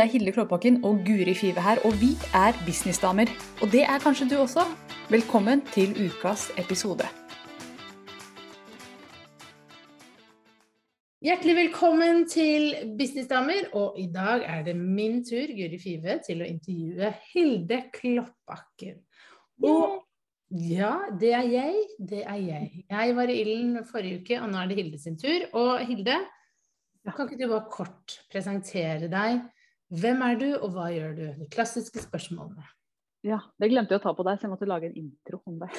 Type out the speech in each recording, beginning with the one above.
Det er Hilde Klåbakken og Guri Five her, og vi er businessdamer. Og det er kanskje du også. Velkommen til ukas episode. Hjertelig velkommen til Businessdamer, og i dag er det min tur, Guri Five, til å intervjue Hilde Kloppakken. Og ja, det er jeg, det er jeg. Jeg var i ilden forrige uke, og nå er det Hilde sin tur. Og Hilde, kan ikke du bare kort presentere deg? Hvem er du, og hva gjør du? De klassiske spørsmålene. Ja, det glemte jeg å ta på deg, så jeg måtte lage en intro om deg.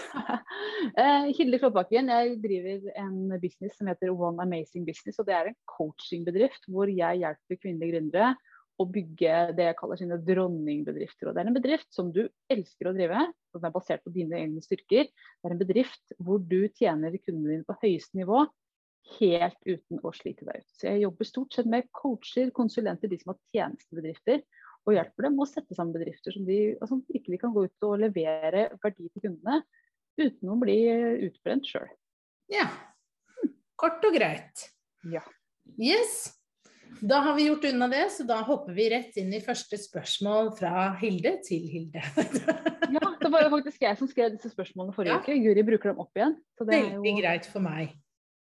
eh, Hilde Klåbakken, jeg driver en business som heter One Amazing Business. og Det er en coachingbedrift hvor jeg hjelper kvinnelige gründere å bygge det jeg kaller sine dronningbedrifter. Og Det er en bedrift som du elsker å drive, som er basert på dine egne styrker. Det er en bedrift hvor du tjener kundene dine på høyeste nivå helt uten å slite deg ut. Så jeg jobber stort sett med coacher, konsulenter, de som har tjenestebedrifter og hjelper dem å sette sammen bedrifter som, de, altså, virkelig kan gå ut og levere verdi til kundene uten å bli utbrent sjøl. Ja. Kort og greit. Ja. Yes. Da har vi gjort unna det, så da hopper vi rett inn i første spørsmål fra Hilde til Hilde. ja, det var jo faktisk jeg som skrev disse spørsmålene forrige ja. uke. Guri bruker dem opp igjen. Veldig jo... greit for meg.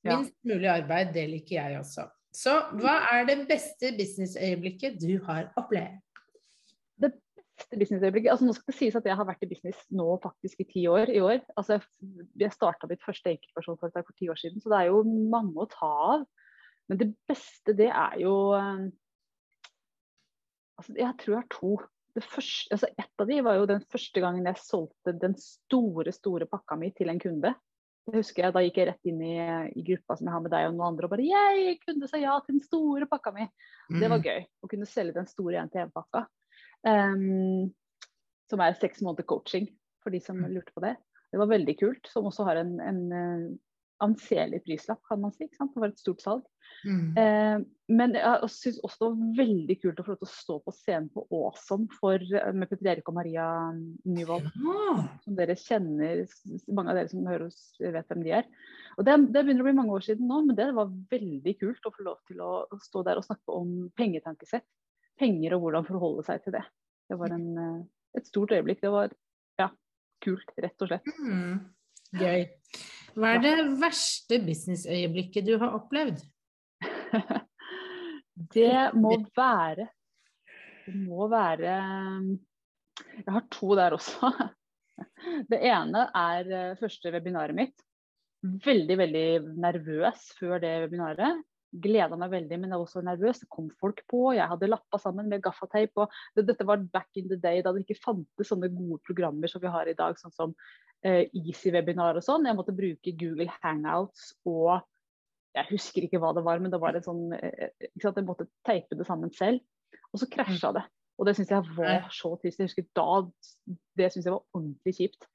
Minst mulig arbeid, det liker jeg også. Så hva er det beste businessøyeblikket du har opplevd? Det beste businessøyeblikket altså Nå skal det sies at jeg har vært i business nå faktisk i ti år. i år. Altså Jeg starta mitt første enkeltpersonforetak for ti år siden, så det er jo mange å ta av. Men det beste, det er jo eh, altså Jeg tror jeg har to. Første, altså et av de var jo den første gangen jeg solgte den store, store pakka mi til en kunde. Det husker jeg, Da gikk jeg rett inn i, i, gruppa som jeg har med deg og noen andre og bare Jeg kunne si ja til den store pakka mi. Det var mm. gøy. Å kunne selge den store 1-til-1-pakka. Um, som er seks måneder coaching, for de som mm. lurte på det. Det var veldig kult. Som også har en, en uh, anselig prislapp, kan man si. Det var et stort salg. Mm. Uh, men jeg syns også det var veldig kult å få lov til å stå på scenen på Åsom for, uh, med Petter Erik og Maria Nyvold. Ja. Som dere kjenner, mange av dere som hører oss, vet hvem de er. Og det, det, begynner å bli mange år siden nå, men det var veldig kult å få lov til å stå der og snakke om pengetankesett penger og hvordan forholde seg til det. Det var en, eh, et stort øyeblikk. Det var ja, kult, rett og slett. Mm, gøy. Hva er det verste businessøyeblikket du har opplevd? det må være Det må være Jeg har to der også. Det ene er eh, første webinaret mitt. Veldig, veldig nervøs før det webinaret gleda meg veldig, men jeg var også nervøs. Det kom folk på. Jeg hadde lappa sammen med gaffateip. og Dette var back in the day da det ikke fantes sånne gode programmer som vi har i dag, sånn som uh, Easy-webinar og sånn. Jeg måtte bruke Google Hangouts og Jeg husker ikke hva det var, men det var et sånn uh, Jeg måtte teipe det sammen selv. Og så krasja det. Og det syns jeg var så trist. Jeg husker da Det syns jeg var ordentlig kjipt.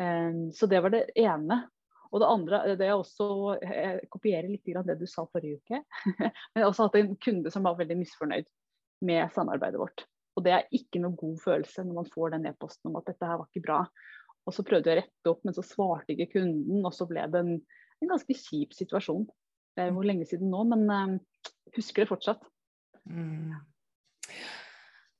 Um, så det var det ene. Og det andre, det er også, jeg kopierer litt det du sa forrige uke. Men jeg har også hatt en kunde som var veldig misfornøyd med samarbeidet vårt. Og det er ikke noe god følelse når man får den e-posten om at dette her var ikke bra. Og så prøvde jeg å rette opp, men så svarte ikke kunden, og så ble det en, en ganske kjip situasjon. Det er jo lenge siden nå, men uh, husker det fortsatt. Mm.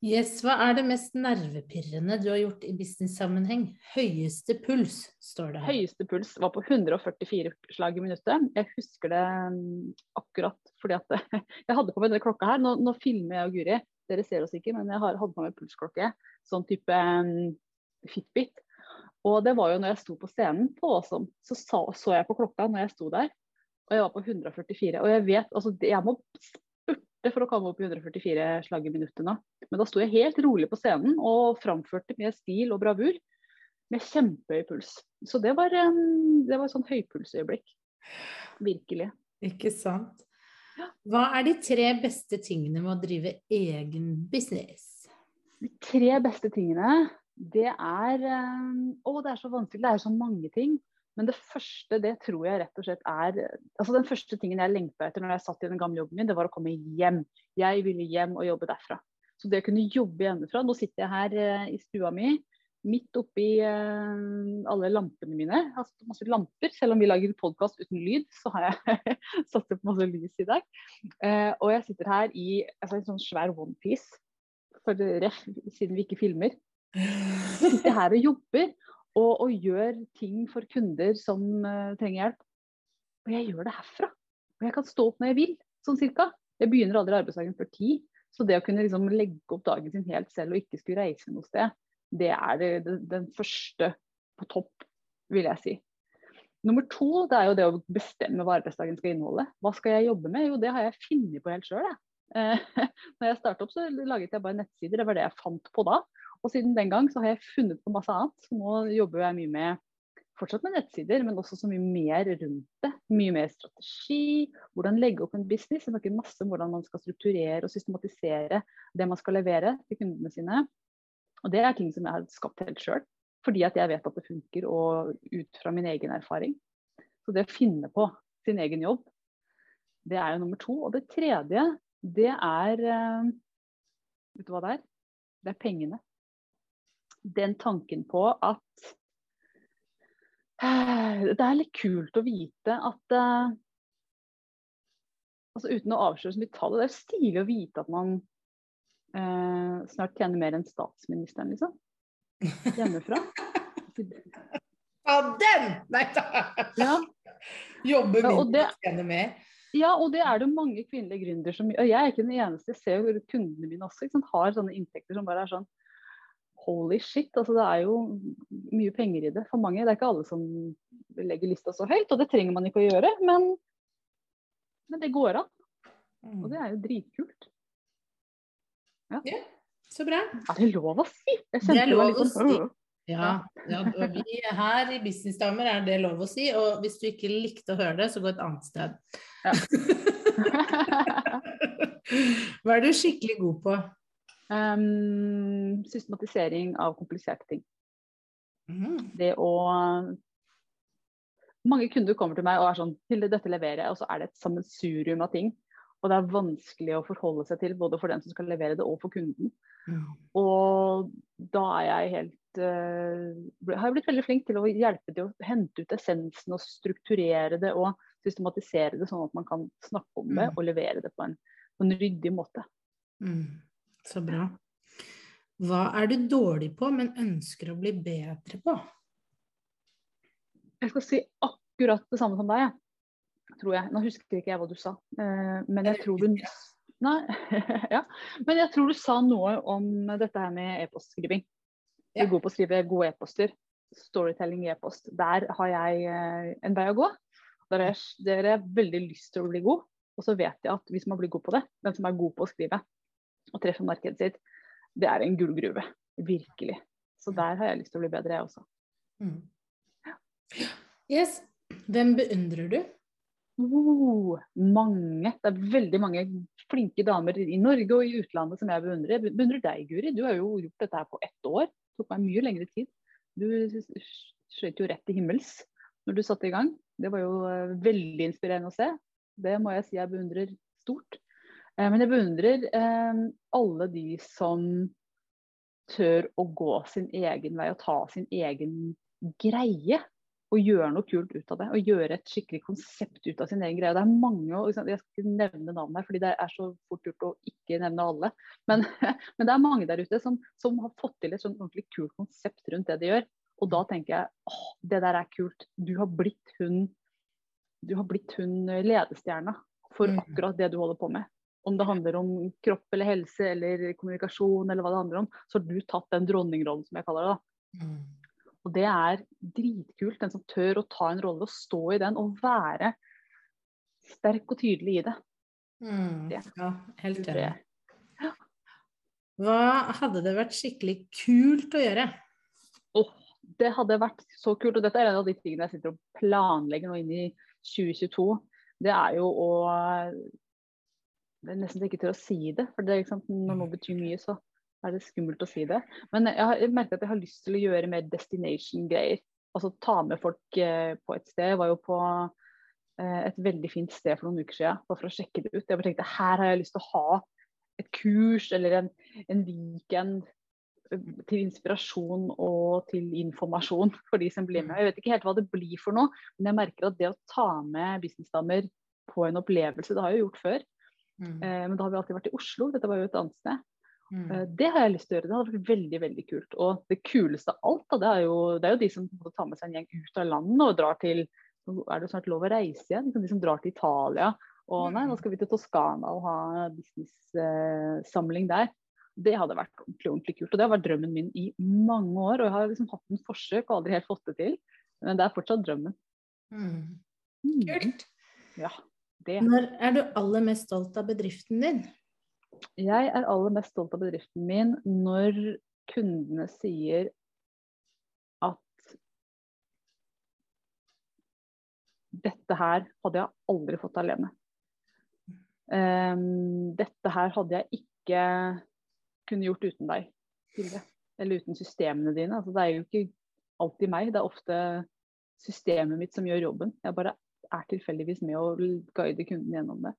Yes, Hva er det mest nervepirrende du har gjort i business-sammenheng? Høyeste puls, står det her. Høyeste puls var på 144 slag i minuttet. Jeg husker det mm, akkurat fordi at jeg hadde på meg denne klokka her. Nå, nå, filmer jeg og Guri, dere ser oss ikke, men jeg har, hadde på meg pulsklokke. Sånn type um, Fitbit. Og det var jo når jeg sto på scenen på Åsom, så så, så jeg på klokka når jeg sto der. Og jeg var på 144. Og jeg vet, altså jeg må spurte for å komme opp i 144 slag i minuttet nå. Men da sto jeg helt rolig på scenen og framførte med stil og bravur. Med kjempehøy puls. Så det var, det var et sånn høypulsøyeblikk. Virkelig. Ikke sant. Hva er de tre beste tingene med å drive egen business? De tre beste tingene, det er Å, det er så vanskelig. Det er så mange ting. Men det første, det tror jeg rett og slett er altså Den første tingen jeg lengta etter når jeg satt i den gamle jobben min, det var å komme hjem. Jeg ville hjem og jobbe derfra. Så det å kunne jobbe hjemmefra Nå sitter jeg her eh, i stua mi midt oppi eh, alle lampene mine. Satt masse lamper. Selv om vi lager podkast uten lyd, så har jeg satt opp masse lys i dag. Eh, og jeg sitter her i altså, en sånn svær onepiece siden vi ikke filmer. Sitter her og jobber og, og gjør ting for kunder som uh, trenger hjelp. Og jeg gjør det herfra. Og jeg kan stå opp når jeg vil, sånn cirka. Jeg begynner aldri arbeidsdagen før ti. Så det å kunne liksom legge opp dagen sin helt selv og ikke skulle reise noe sted, det er det, det, den første på topp, vil jeg si. Nummer to det er jo det å bestemme hva arbeidsdagen skal inneholde. Hva skal jeg jobbe med? Jo, det har jeg funnet på helt sjøl. Eh, når jeg startet opp, så laget jeg bare nettsider. Det var det jeg fant på da. Og siden den gang så har jeg funnet på masse annet. Nå jobber jeg mye med fortsatt med nettsider, men også så mye mer rundt det. Mye mer strategi, hvordan legge opp en business. Jeg snakker masse om hvordan man skal strukturere og systematisere det man skal levere til kundene sine. Og det er ting som jeg har skapt helt sjøl. Fordi at jeg vet at det funker, og ut fra min egen erfaring. Så det å finne på sin egen jobb, det er jo nummer to. Og det tredje, det er eh, Vet du hva det er? Det er pengene. Den tanken på at eh, det er litt kult å vite at uh, altså Uten å avsløre så mye tall, det er stilig å vite at man uh, snart tjener mer enn statsministeren, liksom hjemmefra. Ja, den! Nei da! Ja. Jobbe Ja, mindre, tjene mer. Ja, og det er det mange kvinnelige gründere som Og jeg er ikke den eneste, jeg ser jo kundene mine også sant, har sånne inntekter som bare er sånn Holy shit. altså Det er jo mye penger i det for mange. Det er ikke alle som legger lista så høyt, og det trenger man ikke å gjøre. Men, men det går an, og det er jo dritkult. Ja, Så bra. Er det lov å si? Jeg Det er lov litt å sånn, si. Ja, ja og vi her i Businessdamer er det lov å si. Og hvis du ikke likte å høre det, så gå et annet sted. Ja. Hva er du skikkelig god på? Um, systematisering av kompliserte ting. Mm. Det å Mange kunder kommer til meg og er sånn Hilde, dette leverer jeg, og så er det et sammensurium av ting. Og det er vanskelig å forholde seg til, både for den som skal levere det, og for kunden. Mm. Og da er jeg helt uh, har jeg blitt veldig flink til å hjelpe til å hente ut essensen og strukturere det og systematisere det, sånn at man kan snakke om det Mm. og levere det på en, på en ryddig måte. Mm. Så bra. Hva er du dårlig på, men ønsker å bli bedre på? Jeg skal si akkurat det samme som deg, jeg. tror jeg. Nå husker ikke jeg hva du sa, eh, men jeg tror du Nei, ja. Men jeg tror du sa noe om dette her med e-postskriving. Du er god på å skrive gode e-poster. Storytelling i e-post. Der har jeg eh, en vei å gå. Der har jeg, der har jeg veldig lyst til å bli god. Og så vet jeg at hvis man blir god på det, den som er god på å skrive og treffer markedet sitt, det er en gullgruve. Virkelig. Så der har jeg lyst til å bli bedre, jeg også. Mm. Yes. Hvem beundrer du? Oh, mange. Det er veldig mange flinke damer i Norge og i utlandet som jeg beundrer. Jeg beundrer deg, Guri. Du har jo gjort dette her på ett år. Det tok meg mye lengre tid. Du skjøt jo rett til himmels når du satte i gang. Det var jo eh, veldig inspirerende å se. Det må jeg si jeg beundrer stort. Eh, men jeg beundrer eh, alle de som tør å gå sin egen vei og ta sin egen greie og gjøre noe kult ut av det. Og gjøre et skikkelig konsept ut av sin egen greie. Det er mange, og Jeg skal ikke nevne navn her, fordi det er så fort gjort å ikke nevne alle. Men, men det er mange der ute som, som har fått til et sånn ordentlig kult konsept rundt det de gjør. Og da tenker jeg åh, det der er kult. Du har blitt hun du har blitt hun ledestjerna for Mm. akkurat det du holder på med. Om det handler om kropp eller helse eller kommunikasjon eller hva det handler om, så har du tatt den dronningrollen som jeg kaller det. da. Mm. Og det er dritkult. Den som tør å ta en rolle og stå i den og være sterk og tydelig i det. Mm. Det. Ja, helt enig. Ja. Hva hadde det vært skikkelig kult å gjøre? Oh, det hadde vært så kult. Og dette er en av de tingene jeg sitter og planlegger nå inn i 2022. Det er jo å Det er nesten ikke til å si det. For det, er sant? når noe betyr mye, så er det skummelt å si det. Men jeg har merket at jeg har lyst til å gjøre mer destination-greier. Altså ta med folk eh, på et sted. Jeg var jo på eh, et veldig fint sted for noen uker siden, bare for å sjekke det ut. Jeg bare tenkte her har jeg lyst til å ha et kurs eller en, en weekend eh, til inspirasjon og til informasjon for de som blir med. Jeg vet ikke helt hva det blir for noe, men jeg merker at det å ta med businessdamer på en opplevelse, det har jeg jo gjort før, Mm. eh, men da har vi alltid vært i Oslo, dette var jo et annet sted. Mm. Eh, Det har jeg lyst til å gjøre. Det hadde vært veldig veldig kult. Og det kuleste av alt, da, det, er jo, det er jo de som tar med seg en gjeng ut av landet og drar til Nå er det snart lov å reise igjen. liksom De som drar til Italia. Og nei, nå skal vi til Toskana og ha business-samling der. Det hadde vært ordentlig, ordentlig kult. Og det har vært drømmen min i mange år. Og jeg har liksom hatt en forsøk og aldri helt fått det til. Men det er fortsatt drømmen. Mm. Mm. Kult. Ja, det. Når er du aller mest stolt av bedriften din? Jeg er aller mest stolt av bedriften min når kundene sier at dette her hadde jeg aldri fått alene. Um, dette her hadde jeg ikke kunne gjort uten deg tidligere. Eller uten systemene dine. Altså, det er jo ikke alltid meg, det er ofte systemet mitt som gjør jobben. Jeg bare er tilfeldigvis med å guide kunden gjennom det.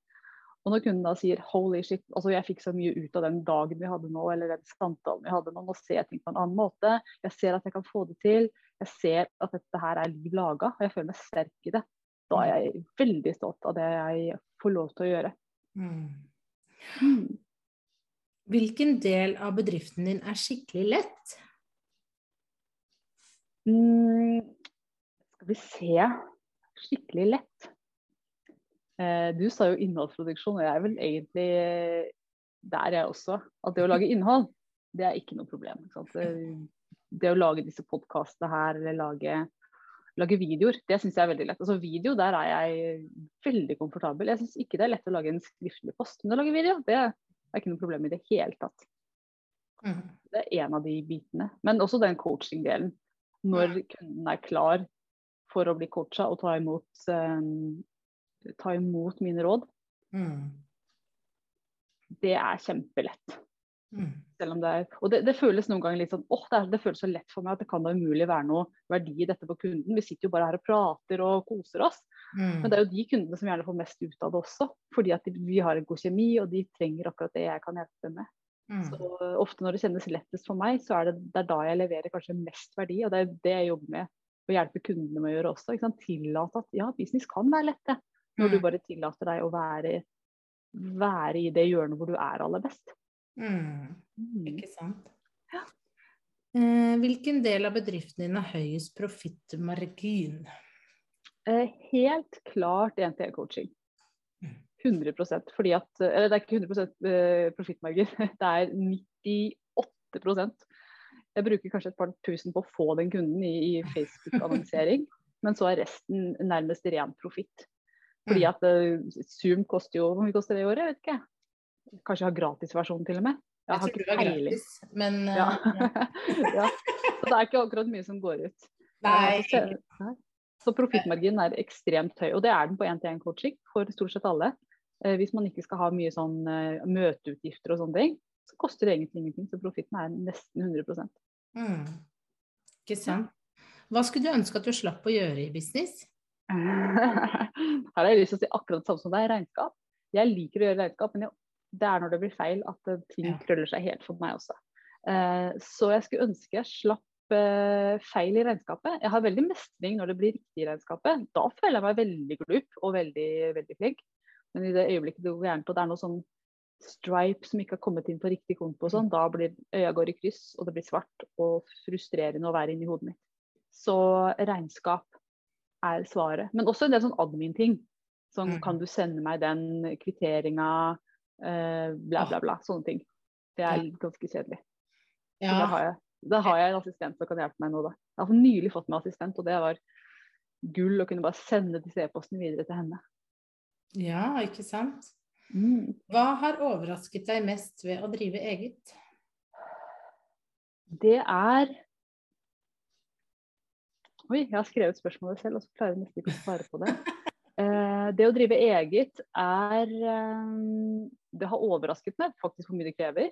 Og når kunden da sier 'holy shit', altså jeg fikk så mye ut av den dagen vi hadde nå, eller den samtalen vi hadde nå, nå ser jeg ting på en annen måte, jeg ser at jeg kan få det til, jeg ser at dette her er liv laga, og jeg føler meg sterk i det. Da er jeg veldig stolt av det jeg får lov til å gjøre. Mm. Mm. Hvilken del av bedriften din er skikkelig lett? Mm, skal vi se Skikkelig lett. Eh, du sa jo innholdsproduksjon, og jeg er vel egentlig der, jeg også. At det å lage innhold, det er ikke noe problem. Ikke? Det, det å lage disse podkastene her, eller lage, lage videoer, det syns jeg er veldig lett. Altså Video, der er jeg veldig komfortabel. Jeg syns ikke det er lett å lage en skriftlig post, men å lage video, det er ikke noe problem i det hele tatt. Mm. Det er en av de bitene. Men også den coaching-delen. Når kunden er klar for å bli coacha og ta imot, eh, ta imot mine råd, Mm. det er kjempelett. Mm. Selv om det er, og det, det føles noen ganger litt sånn åh, det, er, det føles så lett for meg at det kan da umulig være noe verdi i dette for kunden. Vi sitter jo bare her og prater og koser oss. Mm. Men det er jo de kundene som gjerne får mest ut av det også. Fordi at de, vi har en god kjemi, og de trenger akkurat det jeg kan hjelpe dem med. Mm. Så ofte når det kjennes lettest for meg, så er det, det er da jeg leverer kanskje mest verdi. Og det er det jeg jobber med å hjelpe kundene med å gjøre også. Tillate at ja, business kan være lett, det. Når du Mm. bare tillater deg å være, være i det hjørnet hvor du er aller best. Mm. Mm. Ikke sant? Ja. Eh, hvilken del av bedriften din har høyest profittmargin? Eh, helt klart 1-til-1-coaching. Mm. 100% fordi at, eller Det er ikke 100 eh, profittmargin, det er 98 Jeg bruker kanskje et par tusen på å få den kunden i, i Facebook-annonsering, men så er resten nærmest ren profitt. Fordi at uh, Zoom koster jo Hvor mye koster det i året? Jeg vet ikke. Kanskje jeg har gratisversjon til og med. Jeg har tror ikke peiling. gratis, men uh, Ja. ja. Så det er ikke akkurat mye som går ut. Nei. Eh, Så, så profittmarginen er ekstremt høy, og det er den på 1-til-1-coaching for stort sett alle. Eh, Hvis man ikke skal ha mye sånn eh, møteutgifter og sånne ting, så koster det egentlig ingenting. Så profitten er nesten 100 Mm. Ikke sant? Hva skulle du ønske at du slapp å gjøre i business? Her har jeg lyst til å si akkurat det samme som deg, regnskap. Jeg liker å gjøre regnskap, men jeg, det er når det blir feil at eh, ting Ja. krøller seg helt for meg også. Eh, så jeg skulle ønske jeg slapp eh, feil i regnskapet. Jeg har veldig mestring når det blir riktig i regnskapet. Da føler jeg meg veldig glup og veldig, veldig flink. Men i det øyeblikket det går gærent og det er noe sånn stripe som ikke har kommet inn på riktig konto, og sånn, da blir øya går i kryss, og det blir svart og frustrerende å være inni hodet mitt. Så regnskap er svaret. Men også en del sånn admin-ting. Sånn Mm. kan du sende meg den kvitteringa, eh, bla, bla, bla. Sånne ting. Det er ganske kjedelig. Ja, Da har jeg, da har jeg en assistent som kan hjelpe meg nå, da. Jeg har nylig fått meg assistent, og det var gull å kunne bare sende disse e-postene videre til henne. ja, ikke sant? Hva har overrasket deg mest ved å drive eget? Det er Oi, jeg har skrevet spørsmålet selv, og så klarer jeg nesten ikke å svare på det. Eh, det å drive eget er eh, Det har overrasket meg faktisk hvor mye det krever.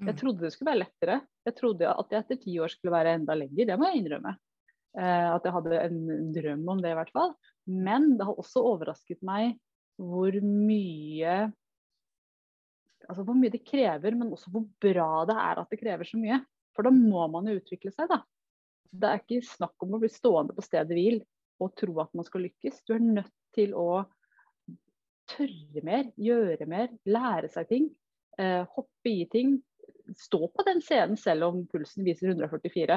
Jeg Mm. trodde det skulle være lettere. Jeg trodde at jeg etter ti år skulle være enda lenger. Det må jeg innrømme. Eh, at jeg hadde en drøm om det, i hvert fall. Men det har også overrasket meg hvor mye Altså hvor mye det krever, men også hvor bra det er at det krever så mye. For da må man jo utvikle seg, da. Det er ikke snakk om å bli stående på stedet hvil og tro at man skal lykkes. Du er nødt til å tørre mer, gjøre mer, lære seg ting. Eh, hoppe i ting. stå på den scenen selv om pulsen viser 144,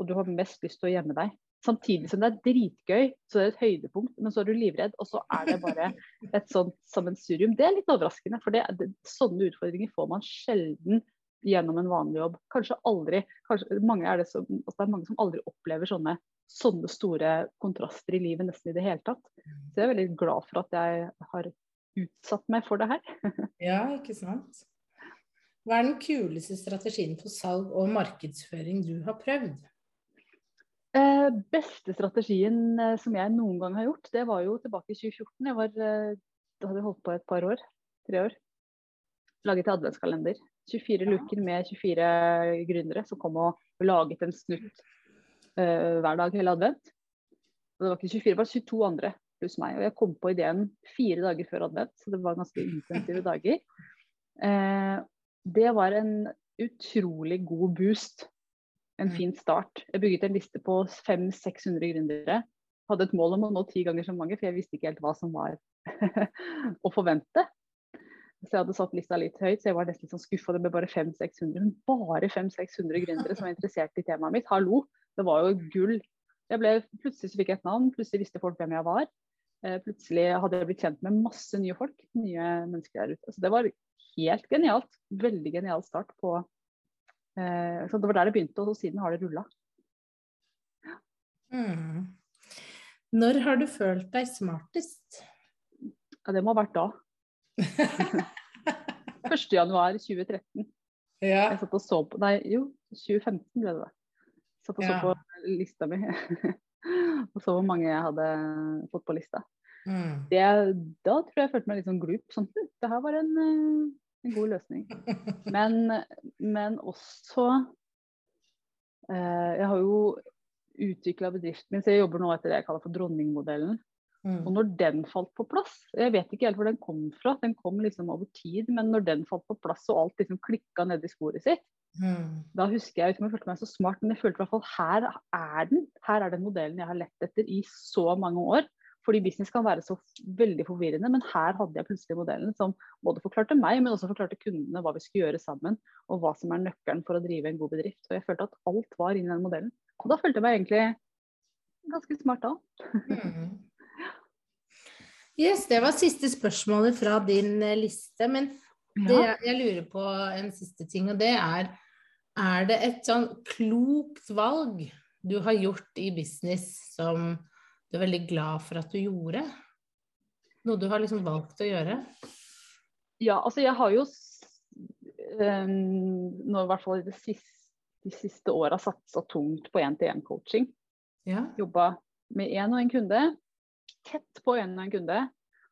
og du har mest lyst til å gjemme deg. Samtidig som det er dritgøy, så det er et høydepunkt, men så er du livredd, og så er det bare et sånt sammensurium. Det er litt overraskende, for det, det, sånne utfordringer får man sjelden gjennom en vanlig jobb. Kanskje aldri. Kanskje, er det, som, altså det er mange som aldri opplever sånne, sånne store kontraster i livet nesten i det hele tatt. Så jeg er veldig glad for at jeg har utsatt meg for det her. ja, ikke sant. Hva er den kuleste strategien for salg og markedsføring du har prøvd? Eh, beste strategien eh, som jeg noen gang har gjort, det var jo tilbake i 2014. Jeg var, eh, da hadde jeg holdt på et par år. Tre år. Laget adventskalender. 24 luker med 24 gründere som kom og laget en snutt eh, hver dag hele advent. Og det var ikke 24, det var 22 andre pluss meg. Og jeg kom på ideen fire dager før advent, så det var ganske intensive dager. Eh, det var en utrolig god boost. En mm. fin start. Jeg bygget en liste på 500-600 gründere. Hadde et mål om å nå ti ganger så mange, for jeg visste ikke helt hva som var å forvente. Så jeg hadde satt lista litt høyt, så jeg var nesten sånn skuffa. Det ble bare 500-600. Men bare 500-600 gründere som var interessert i temaet mitt. Hallo! Det var jo gull. Jeg ble, plutselig så fikk jeg et navn, plutselig visste folk hvem jeg var. Eh, plutselig hadde jeg blitt kjent med masse nye folk, nye mennesker der ute. Så det var helt genialt. Veldig genial start på Så det var der det begynte, og siden har det rulla. Mm. Når har du følt deg smartest? Ja, det må ha vært da. 1.1.2013. Ja. Jeg satt og så på Nei, jo, 2015 ble det. Satt og så Ja. på lista mi. og så hvor mange jeg hadde fått på lista. Mm. Det, da tror jeg jeg følte meg litt sånn glup. Sånn, hm, det her var en, eh, en god løsning. Men, men også eh, Jeg har jo utvikla bedriften min, så jeg jobber nå etter det jeg kaller for dronningmodellen. Og Mm. når den falt på plass, jeg vet ikke helt hvor den kom fra, den kom liksom over tid, men når den falt på plass og alt liksom klikka ned i sporet sitt, Mm. da husker jeg ikke om jeg følte meg så smart, men jeg følte i hvert fall her er den. Her er den modellen jeg har lett etter i så mange år. Fordi business kan være så veldig forvirrende, men her hadde jeg plutselig modellen som både forklarte meg, men også forklarte kundene hva vi skulle gjøre sammen, og hva som er nøkkelen for å drive en god bedrift. Og jeg følte at alt var inni den modellen. Og da følte jeg meg egentlig ganske smart da. Mm. Yes, det var siste spørsmålet fra din eh, liste. Men det, jeg lurer på en siste ting, og det er Er det et sånn klokt valg du har gjort i business som du er veldig glad for at du gjorde? Noe du har liksom valgt å gjøre? Ja, altså jeg har jo um, nå i hvert fall i det siste, de siste åra satsa tungt på én-til-én-coaching. Ja. Jobba med én og en kunde, tett på én og en kunde.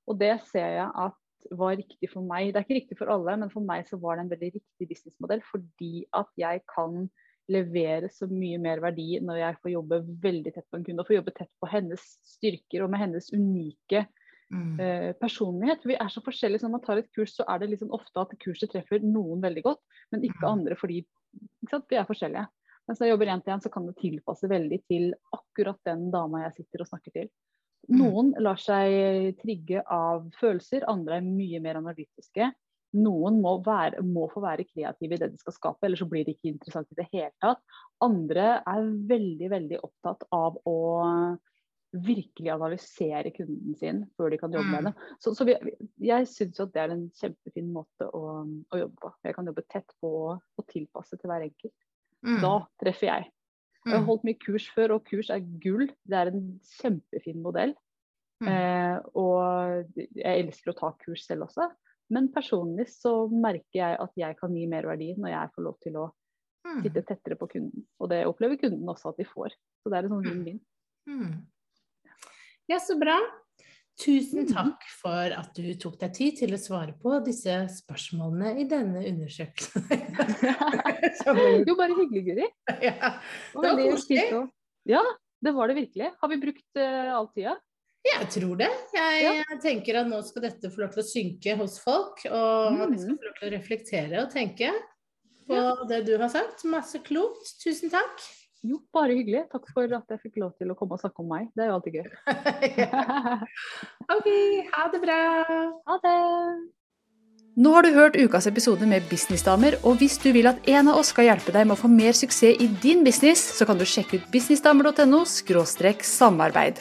Og det ser jeg at var riktig for meg. Det er ikke riktig for alle, men for meg så var det en veldig riktig businessmodell. Fordi at jeg kan levere så mye mer verdi når jeg får jobbe veldig tett på en kunde. Og får jobbe tett på hennes styrker og med hennes unike Mm. eh, personlighet. Vi er så forskjellige. så Når man tar et kurs, så er det liksom ofte at kurset treffer noen veldig godt, men ikke Mm. andre fordi ikke vi er forskjellige. Mens når jeg jobber én til én, så kan det tilpasse veldig til akkurat den dama jeg sitter og snakker til. Mm. Noen lar seg trigge av følelser, andre er mye mer analytiske. Noen må, være, må få være kreative i det de skal skape, ellers så blir det ikke interessant i det hele tatt. Andre er veldig, veldig opptatt av å virkelig analysere kunden sin før de kan jobbe Mm. med det. Så, så vi, jeg syns at det er en kjempefin måte å, å jobbe på. Jeg kan jobbe tett på og tilpasse til hver enkelt. Mm. Da treffer jeg. Jeg har Mm. holdt mye kurs før, og kurs er gull. Det er en kjempefin modell. Mm. Eh, og jeg elsker å ta kurs selv også. Men personlig så merker jeg at jeg kan gi mer verdi når jeg får lov til å Mm. sitte tettere på kunden. Og det opplever kunden også at de får. Så det er en sånn vinn-vinn. Mm. Ja, så bra. Tusen Mhm. takk for at du tok deg tid til å svare på disse spørsmålene i denne undersøkelsen. Jo, bare hyggelig, Guri. ja. Det var koselig. Ja, det var det virkelig. Har vi brukt uh, all tida? Jeg tror det. Jeg tenker at nå skal dette få lov til å synke hos folk, og at de skal Mhm. få lov til å reflektere og tenke på det du har sagt. Masse klokt. Tusen takk. Jo, bare hyggelig. Takk for at jeg fikk lov til å komme og snakke om meg. Det er jo alltid gøy. OK, ha det bra. ha det! Nå har du hørt ukas episode med Businessdamer, og hvis du vil at en av oss skal hjelpe deg med å få mer suksess i din business, så kan du sjekke ut businessdamer.no samarbeid.